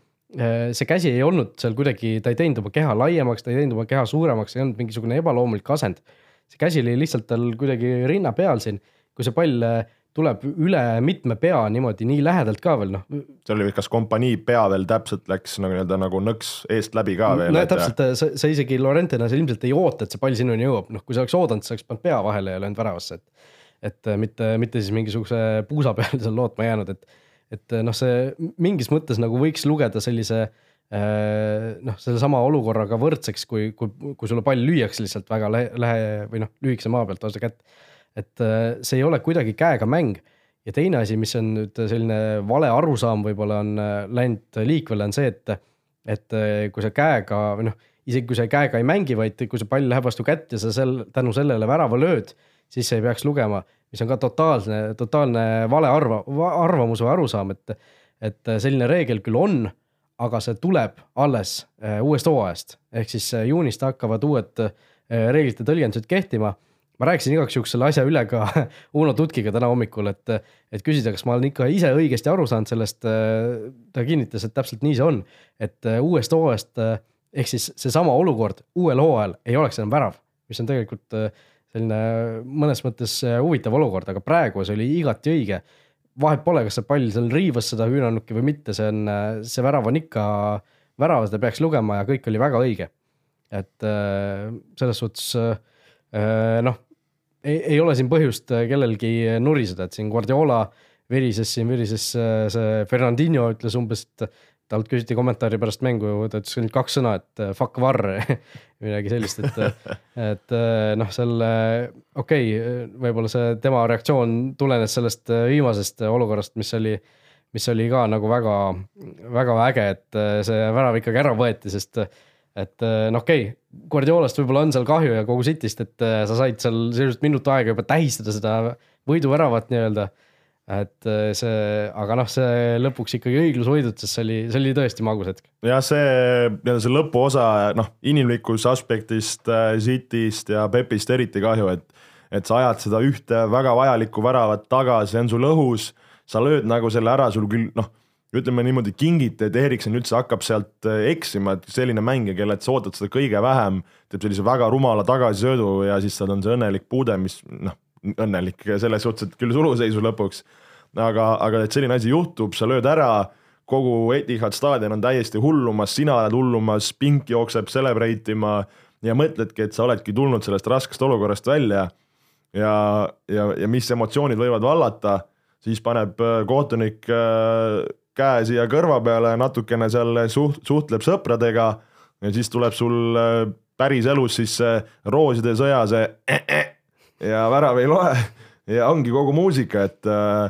see käsi ei olnud seal kuidagi, ta ei teinud oma keha laiemaks, ta ei teinud oma keha suuremaks, ei olnud mingisugune ebaloomulik asend. see käsi oli lihtsalt tal kuidagi rinna peal siin, kui see pall äh, tuleb üle mitme pea niimoodi nii lähedalt ka veel noh. seal oli kas kompanii pea veel täpselt läks nagu nii-öelda nagu nõks eest läbi ka veel. no et, täpselt, sa, sa isegi Lorentena sa ilmselt ei oota, et see pall sinuni jõuab, noh, kui sa oleks oodanud, sa oleks pannud pea vahele ja löönud väravasse, et. Et mitte, mitte siis mingisuguse puusa peal seal lootma jäänud, et, et noh, see mingis mõttes nagu võiks lugeda sellise äh, noh, sellesama olukorraga võrdseks, kui, kui, kui sulle pall lüüakse lihtsalt väga lähe, lähe või noh, lühikese maa pealt vastu kätt et äh, see ei ole kuidagi käega mäng. ja teine asi, mis on nüüd selline vale arusaam võib-olla on äh, läinud liikvele, on see, et, et äh, kui sa käega või noh, isegi kui sa käega ei mängi, vaid kui see pall läheb vastu kätt ja sa sel, tänu sellele värava lööd, siis ei peaks lugema, mis on ka totaalne, totaalne vale arva, arvamus või arusaam, et, et selline reegel küll on, aga see tuleb alles uuest hooajast, ehk siis juunist hakkavad uued reeglite tõlgendused kehtima ma rääkisin igaks juhuks selle asja üle ka *laughs* Uno Tutkiga täna hommikul, et, et küsida, kas ma olen ikka ise õigesti aru saanud sellest. ta kinnitas, et täpselt nii see on, et uuest hooajast ehk siis seesama olukord uuel hooajal ei oleks enam värav, mis on tegelikult selline mõnes mõttes huvitav olukord, aga praegu see oli igati õige. vahet pole, kas see pall seal riivas seda küünarnukki või mitte, see on, see värav on ikka värav, seda peaks lugema ja kõik oli väga õige. et selles suhtes noh, ei, ole siin põhjust äh, kellelgi nuriseda, et siin Guardiola virises siin, virises äh, see Fernandinho ütles umbes, et talt küsiti kommentaari pärast mängu, ta ütles ainult kaks sõna, et äh, fuck var *laughs* midagi sellist, et, et noh, selle okei okay,, võib-olla see tema reaktsioon tulenes sellest viimasest olukorrast, mis oli, mis oli ka nagu väga, väga äge, et see värav ikkagi ära võeti, sest et noh, okei okay,, Guardiolast võib-olla on seal kahju ja kogu Cityst, et sa said seal sisuliselt minut aega juba tähistada seda võiduväravat nii-öelda. Et eh, see, aga noh, see lõpuks ikkagi õiglus võidutas, see oli, see oli tõesti magus hetk. jah, see nii-öelda see lõpuosa noh, inimlikust aspektist Cityst ja Pepist eriti kahju, et et sa ajad seda ühte väga vajalikku väravat taga, see on sul õhus, sa lööd nagu selle ära, sul küll noh ütleme niimoodi kingiti, et Erikson üldse hakkab sealt äh, eksima, et selline mängija, kellelt sa ootad seda kõige vähem, teeb sellise väga rumala tagasisöödu ja siis tal on see õnnelik puude, mis noh, õnnelik selles suhtes, et küll suluseisu lõpuks. aga, aga et selline asi juhtub, sa lööd ära, kogu Etihad staadion on täiesti hullumas, sina oled hullumas, pink jookseb celebrate ima ja mõtledki, et sa oledki tulnud sellest raskest olukorrast välja. ja, ja, ja mis emotsioonid võivad vallata, siis paneb äh, kohtunik äh, käe siia kõrva peale, natukene seal suht-, suhtleb sõpradega ja siis tuleb sul äh, päriselus siis see rooside sõja see ja värav ei loe. Ja ongi kogu muusika, et äh,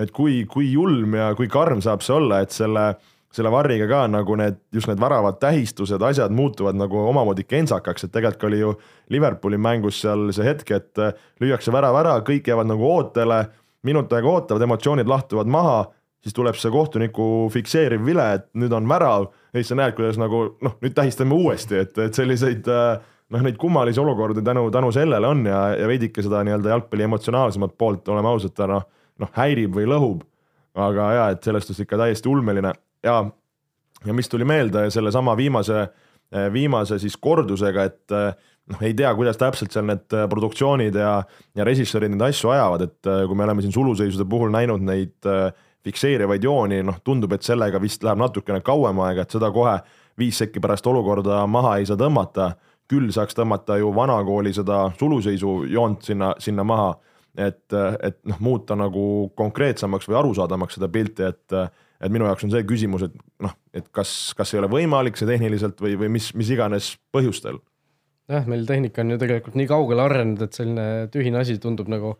et kui, kui julm ja kui karm saab see olla, et selle, selle varriga ka nagu need, just need väravad tähistused, asjad muutuvad nagu omamoodi kentsakaks, et tegelikult oli ju Liverpooli mängus seal see hetk, et äh, lüüakse värav ära, kõik jäävad nagu ootele, minut aega ootavad, emotsioonid lahtuvad maha siis tuleb see kohtuniku fikseeriv vile, et nüüd on värav. Ja siis sa näed, kuidas nagu noh, nüüd tähistame uuesti, et, et selliseid äh, noh, neid kummalisi olukordi tänu, tänu sellele on ja, ja veidike seda nii-öelda jalgpalli emotsionaalsemat poolt, oleme ausad, ta noh, noh häirib või lõhub. aga ja, et selles suhtes ikka täiesti ulmeline ja, ja mis tuli meelde sellesama viimase, viimase siis kordusega, et noh, ei tea, kuidas täpselt seal need produktsioonid ja, ja režissöörid neid asju ajavad, et kui me oleme siin suluseisude puhul näinud neid fikseerivaid jooni, noh, tundub, et sellega vist läheb natukene kauem aega, et seda kohe viis sekki pärast olukorda maha ei saa tõmmata. Küll saaks tõmmata ju vanakooli seda suluseisu joont sinna, sinna maha, et, et noh, muuta nagu konkreetsemaks või arusaadavamaks seda pilti, et et minu jaoks on see küsimus, et noh, et kas, kas ei ole võimalik see tehniliselt või, või mis, mis iganes põhjustel. Jah, meil tehnika on ju tegelikult nii kaugele arenenud, et selline tühine asi tundub nagu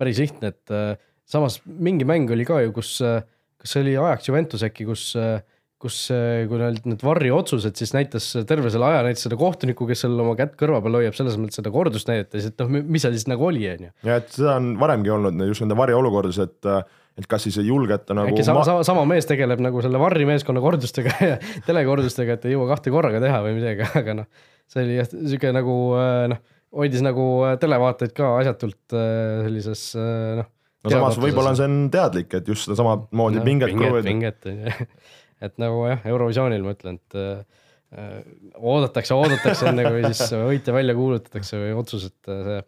päris lihtne, et äh, samas mingi mäng oli ka ju, kus äh,, kas see oli ajaks Juventus äkki, kus äh, kus, äh, kui olid need varriotsused, siis näitas terve selle aja näitas seda kohtunikku, kes seal oma kätt kõrva peal hoiab, selles mõttes seda kordust näidates, et noh, mis seal siis nagu oli, on ju. ja et seda on varemgi olnud just nende varjeolukordades, et et kas siis ei julgeta nagu äkki sama, sama, sama mees tegeleb nagu selle varrimeeskonna kordustega ja *laughs* telekordustega, et ei jõua kahte korraga teha või midagi, *laughs* aga noh see oli jah, sihuke nagu äh, noh, hoidis nagu äh, televaatajaid ka asjatult sellises noh. no samas võib-olla see on teadlik, et just sedasama moodi no, pinget. pinget, pinget on ju, *laughs* et nagu jah, Eurovisioonil ma ütlen, et äh, oodatakse, oodatakse enne kui siis võitja välja kuulutatakse või otsus, et see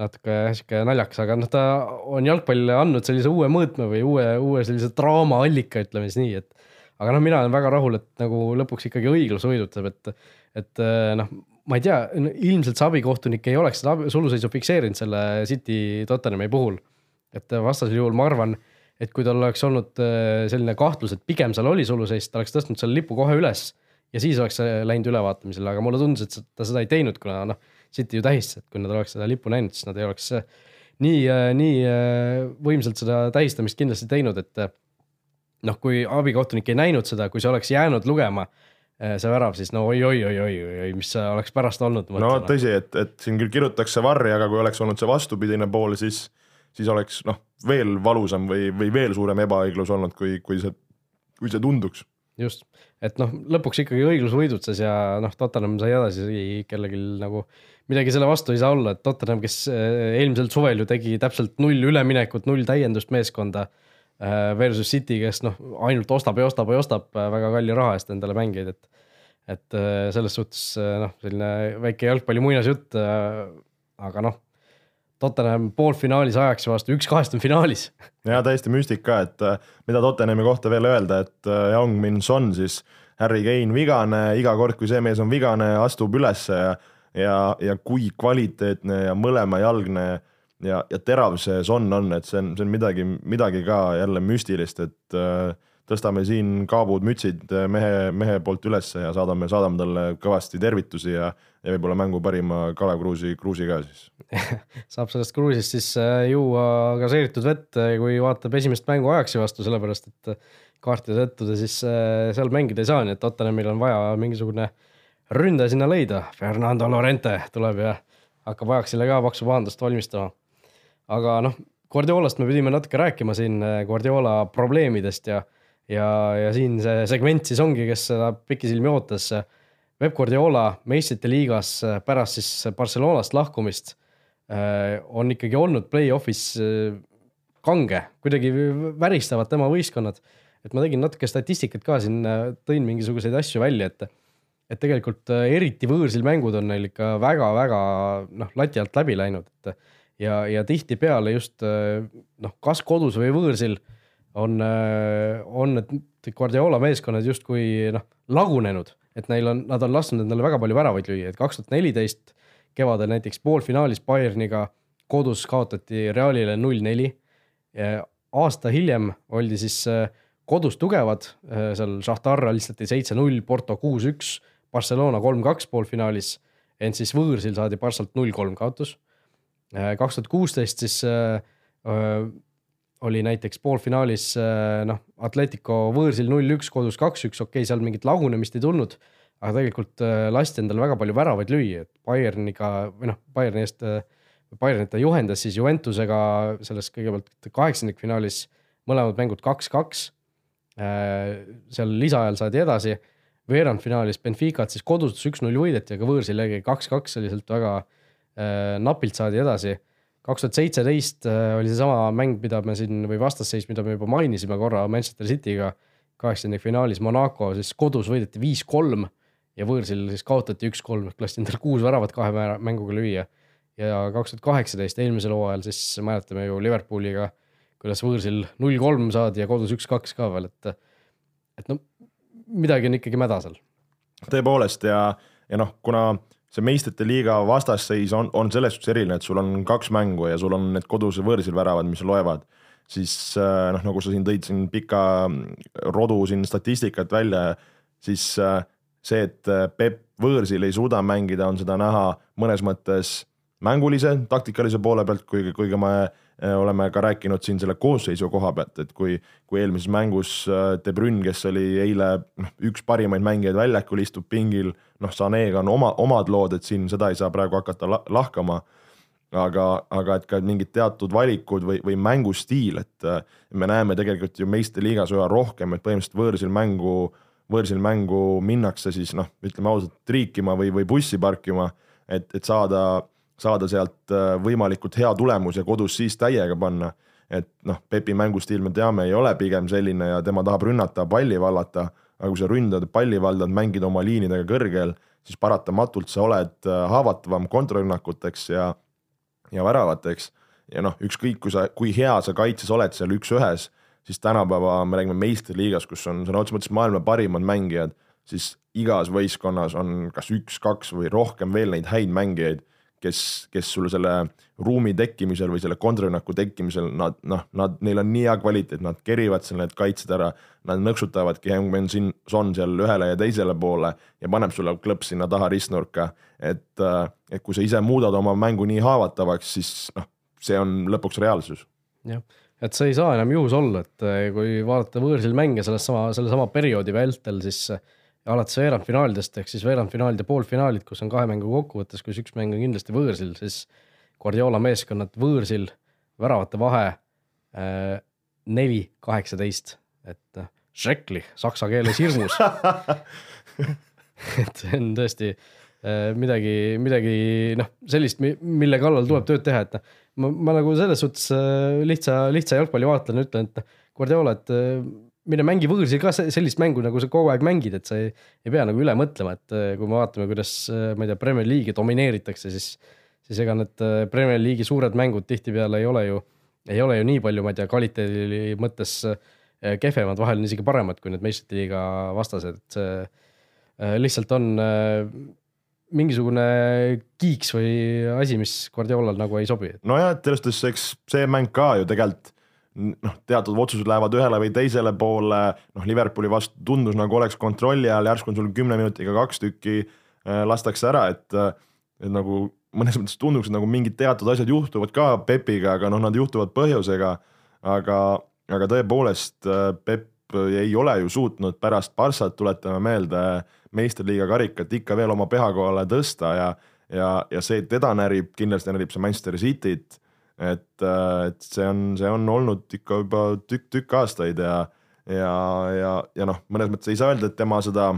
natuke sihuke naljakas, aga noh, ta on jalgpallile andnud sellise uue mõõtme või uue, uue sellise draamaallika, ütleme siis nii, et aga noh, mina olen väga rahul, et nagu lõpuks ikkagi õiglus võidutab, et et äh, noh, ma ei tea, ilmselt see abikohtunik ei oleks seda suluseisu fikseerinud selle City Tottenhami puhul. et vastasel juhul ma arvan, et kui tal oleks olnud äh, selline kahtlus, et pigem seal oli suluseis, ta oleks tõstnud selle lipu kohe üles ja siis oleks läinud ülevaatamisele, aga mulle tundus, et ta seda ei teinud, kuna noh, City ju tähistas, et kui nad oleks seda lippu näinud, siis nad ei oleks äh, nii, nii võimsalt seda tähistamist kindlasti teinud, et noh, kui abikohtunik ei näinud seda, kui see oleks jäänud lugema Äh, see värav, siis no oi-oi-oi-oi-oi, mis oleks pärast olnud. no tõsi, et, et siin küll kirjutatakse varri, aga kui oleks olnud see vastupidine pool, siis, siis oleks noh, veel valusam või, või veel suurem ebaõiglus olnud, kui, kui see, kui see tunduks. just, et noh, lõpuks ikkagi õiglus võidutses ja noh, Tottenham sai edasi, kellelgi nagu midagi selle vastu ei saa olla, et Tottenham, kes äh, eelmisel suvel ju tegi täpselt null üleminekut, null täiendust meeskonda Äh, versus City, kes noh, ainult ostab ja ostab ja ostab äh, väga kalli raha eest endale mängijaid, et. et selles suhtes noh, selline väike jalgpalli muinasjutt. aga noh, Tottenham poolfinaalis ajaksi vastu, üks kahest on finaalis. ja täiesti müstika, et mida Tottenhami kohta veel öelda, et Young Min Son siis, Harry Kane vigane, iga kord, kui see mees on vigane, astub ülesse ja, ja, ja kui kvaliteetne ja mõlemajalgne ja, ja terav see Son on, et see on, see on midagi, midagi ka jälle müstilist, et äh, tõstame siin kaabud, mütsid äh, mehe, mehe poolt ülesse ja saadame, saadame talle kõvasti tervitusi ja, ja võib-olla mängu parima Kalev Kruusi, Kruusi ka siis saab sellest Kruusist siis äh, juua gaseeritud vett, kui vaatab esimest mängu ajaksi vastu, sellepärast et kaartide tõttu ta siis seal mängida ei saa, nii et Tottenhamil on vaja mingisugune ründaja sinna leida. Fernando Lorente tuleb ja hakkab ajaksile ka paksu pahandust valmistama aga noh, Guardiolast me pidime natuke rääkima siin Guardiola probleemidest ja, ja, ja siin see segment siis ongi, kes seda pikisilmi ootas. Peep Guardiola meistrite liigas pärast siis Barcelonast lahkumist on ikkagi olnud play-off'is kange, kuidagi väristavad tema võistkonnad. et ma tegin natuke statistikat ka siin, tõin mingisuguseid asju välja, et et tegelikult eriti võõrsil mängud on neil ikka väga-väga noh, lati alt läbi läinud, et ja, ja tihtipeale just äh, noh, kas kodus või võõrsil on, äh, on need Guardiola meeskonnad justkui noh, lagunenud, et neil on, nad on lasknud endale väga palju väravaid lüüa, et kaks tuhat neliteist kevadel näiteks poolfinaalis Bayerniga kodus kaotati Realile null-neli. aasta hiljem oldi siis äh, kodus tugevad, seal Šahtar alistati seitse-null, Porto kuus-üks, Barcelona kolm-kaks poolfinaalis, ent siis võõrsil saadi Barssalt null-kolm kaotus Äh, kaks tuhat kuusteist siis äh, äh, oli näiteks poolfinaalis noh, Atletico võõrsil null-üks, kodus kaks-üks, okei okay,, seal mingit lagunemist ei tulnud. Aga tegelikult lasti endale väga palju väravaid lüüa, et Bayerniga või noh, Bayerni eest, Bayernit ta juhendas siis Juventusega selles kõigepealt kaheksandikfinaalis mõlemad mängud kaks-kaks. seal lisaajal saadi edasi, veerandfinaalis Benficat siis kodus üks-null võideti, aga võõrsil jäi kaks-kaks, oli sealt väga Äh, napilt saadi edasi. kaks tuhat seitseteist äh, oli seesama mäng, mida me siin või vastasseis, mida me juba mainisime korra Manchester City'ga kaheksandikfinaalis Monaco, siis kodus võideti viis-kolm ja võõrsil siis kaotati üks-kolm, ehk lasti endale kuus väravat kahe mänguga lüüa. ja kaks tuhat kaheksateist, eelmisel hooajal siis mäletame ju Liverpooliga, kuidas võõrsil null kolm saadi ja kodus üks-kaks ka veel, et, et no midagi on ikkagi mäda seal. tõepoolest ja, ja noh, kuna see meistrite liiga vastasseis on, on selles suhtes eriline, et sul on kaks mängu ja sul on need kodus ja võõrsil väravad, mis loevad, siis äh, noh, nagu sa siin tõid siin pika rodu siin statistikat välja, siis äh, see, et äh, Peep võõrsil ei suuda mängida, on seda näha mõnes mõttes mängulise, taktikalise poole pealt, kuigi, kuigi me oleme ka rääkinud siin selle koosseisu koha pealt, et kui, kui eelmises mängus De Bruyne, kes oli eile noh, üks parimaid mängijaid väljakul, istub pingil, noh, Sanega on oma, omad lood, et siin seda ei saa praegu hakata lahkama. aga, aga et ka mingid teatud valikud või, või mängustiil, et me näeme tegelikult ju meistriliigas üha rohkem, et põhimõtteliselt võõrsil mängu, võõrsil mängu minnakse siis noh, ütleme ausalt, triikima või, või bussi parkima, et, et saada, saada sealt võimalikult hea tulemus ja kodus siis täiega panna et noh, Pepi mängustiil me teame, ei ole pigem selline ja tema tahab rünnata, palli vallata aga kui sa ründad, palli valdad, mängid oma liinidega kõrgel, siis paratamatult sa oled äh, haavatavam kontrarünnakuteks ja, ja väravateks. ja noh, ükskõik kui sa, kui hea sa kaitses oled seal üks-ühes, siis tänapäeva me räägime meistriliigas, kus on sõna otseses mõttes maailma parimad mängijad, siis igas võistkonnas on kas üks-kaks või rohkem veel neid häid mängijaid kes, kes sul selle ruumi tekkimisel või selle kontrarünnaku tekkimisel, nad noh, nad, neil on nii hea kvaliteet, nad kerivad seal need kaitsed ära, nad nõksutavadki Heung-Men Son seal ühele ja teisele poole ja paneb sulle klõps sinna taha ristnurka. et, et kui sa ise muudad oma mängu nii haavatavaks, siis noh, see on lõpuks reaalsus. jah, et see ei saa enam juhus olla, et kui vaadata võõrsil mänge sellest sama, sellesama perioodi vältel, siis alates veerandfinaalidest ehk siis veerandfinaalid ja poolfinaalid, kus on kahe mängu kokkuvõttes, kus üks mäng on kindlasti võõrsil, siis Guardiola meeskonnad võõrsil, väravate vahe äh, neli, kaheksateist, et schrecklich saksa keeles hirmus *laughs* et see on tõesti midagi, midagi noh, sellist, mille kallal tuleb tööd teha, et noh, ma, ma nagu selles suhtes äh, lihtsa, lihtsa jalgpallivaatlejana ütlen, et Guardiola, et äh, mine mängi võõrsil ka sellist mängu, nagu sa kogu aeg mängid, et sa ei, ei pea nagu üle mõtlema, et äh, kui me vaatame, kuidas ma ei tea, Premier League'i domineeritakse, siis, siis ega need Premier League'i suured mängud tihtipeale ei ole ju, ei ole ju nii palju, ma ei tea, kvaliteedi mõttes kehvemad, vahel on isegi paremad kui need meistrite liiga vastased, et see lihtsalt on mingisugune kiiks või asi, mis Guardiolal nagu ei sobi. nojah, et selles suhtes, eks see mäng ka ju tegelikult noh, teatud otsused lähevad ühele või teisele poole, noh, Liverpooli vastu tundus nagu oleks kontrolli all, järsku on sul kümne minutiga kaks tükki äh, lastakse ära, et, et nagu mõnes mõttes tunduks, et nagu mingid teatud asjad juhtuvad ka Pepiga, aga noh, nad juhtuvad põhjusega. aga, aga tõepoolest äh, Pepp ei ole ju suutnud pärast Barssat, tuletame meelde, meistriliiga karikat ikka veel oma pühakohale tõsta ja, ja, ja see teda närib, kindlasti närib see Manchester Cityt. Et, äh, et see on, see on olnud ikka juba tükk, tükk aastaid ja, ja, ja, ja noh, mõnes mõttes ei saa öelda, et tema seda,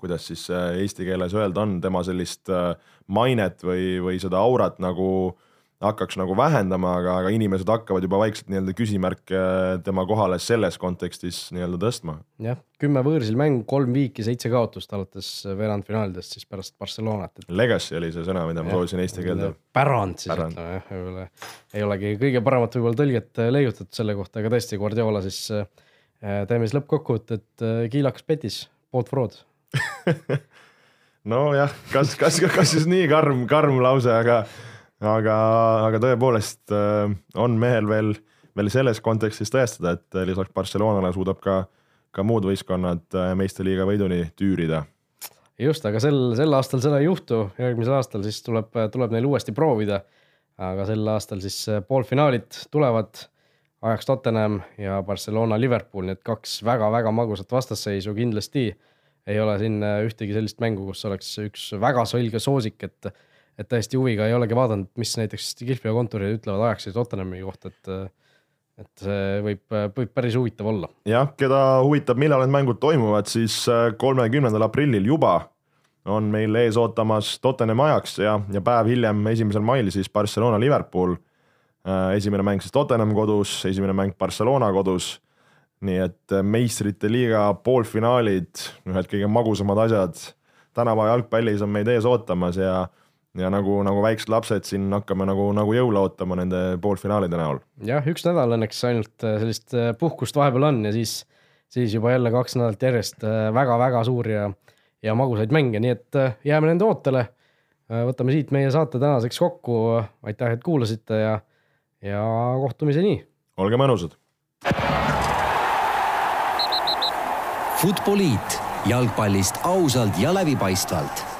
kuidas siis äh, eesti keeles öelda on, tema sellist äh, mainet või, või seda aurat nagu äh, hakkaks nagu vähendama, aga, aga inimesed hakkavad juba vaikselt nii-öelda küsimärke tema kohale selles kontekstis nii-öelda tõstma. jah, kümme võõrsil mängu, kolm viiki, seitse kaotust alates veerandfinaalidest siis pärast Barcelonat et.... Legacy oli see sõna, mida ma soovisin eesti keelde. pärand siis ütleme jah, võib-olla ei olegi kõige paremat võib-olla tõlget äh, leiutatud selle kohta, aga tõesti, Guardiola siis äh, teeme siis lõppkokkuvõtet, äh, kiilakas petis, poolt fraud *laughs* nojah, kas, kas, kas siis nii karm, karm lause, aga aga, aga tõepoolest äh, on mehel veel, veel selles kontekstis tõestada, et lisaks Barcelonale suudab ka, ka muud võistkonnad äh, meistriliiga võiduni tüürida. just, aga sel, sel aastal seda ei juhtu, järgmisel aastal siis tuleb, tuleb neil uuesti proovida. aga sel aastal siis äh, poolfinaalid tulevad, ajaks Tottenham ja Barcelona Liverpool, et kaks väga-väga magusat vastasseisu kindlasti ei ole siin ühtegi sellist mängu, kus oleks üks väga selge soosik, et et täiesti huviga ei olegi vaadanud, mis näiteks Kihlveo kontorid ütlevad ajaksid Tottenhami kohta, et et see võib, võib päris huvitav olla. jah, keda huvitab, millal need mängud toimuvad, siis äh, kolmekümnendal aprillil juba on meil ees ootamas Tottenhami ajaks ja, ja päev hiljem, esimesel mail siis Barcelona, Liverpool. Äh, esimene mäng siis Tottenham kodus, esimene mäng Barcelona kodus. nii et äh, meistrite liiga poolfinaalid, ühed kõige magusamad asjad tänapäeva jalgpallis on meid ees ootamas ja ja nagu, nagu väiksed lapsed siin hakkame nagu, nagu jõule ootama nende poolfinaalide näol. jah, üks nädal õnneks ainult äh, sellist äh, puhkust vahepeal on ja siis, siis juba jälle kaks nädalat järjest väga-väga suuri ja, ja magusaid mänge, nii et jääme nende ootele. võtame siit meie saate tänaseks kokku, aitäh, et kuulasite ja, ja kohtumiseni. olge mõnusad. Futboliit jalgpallist ausalt ja läbipaistvalt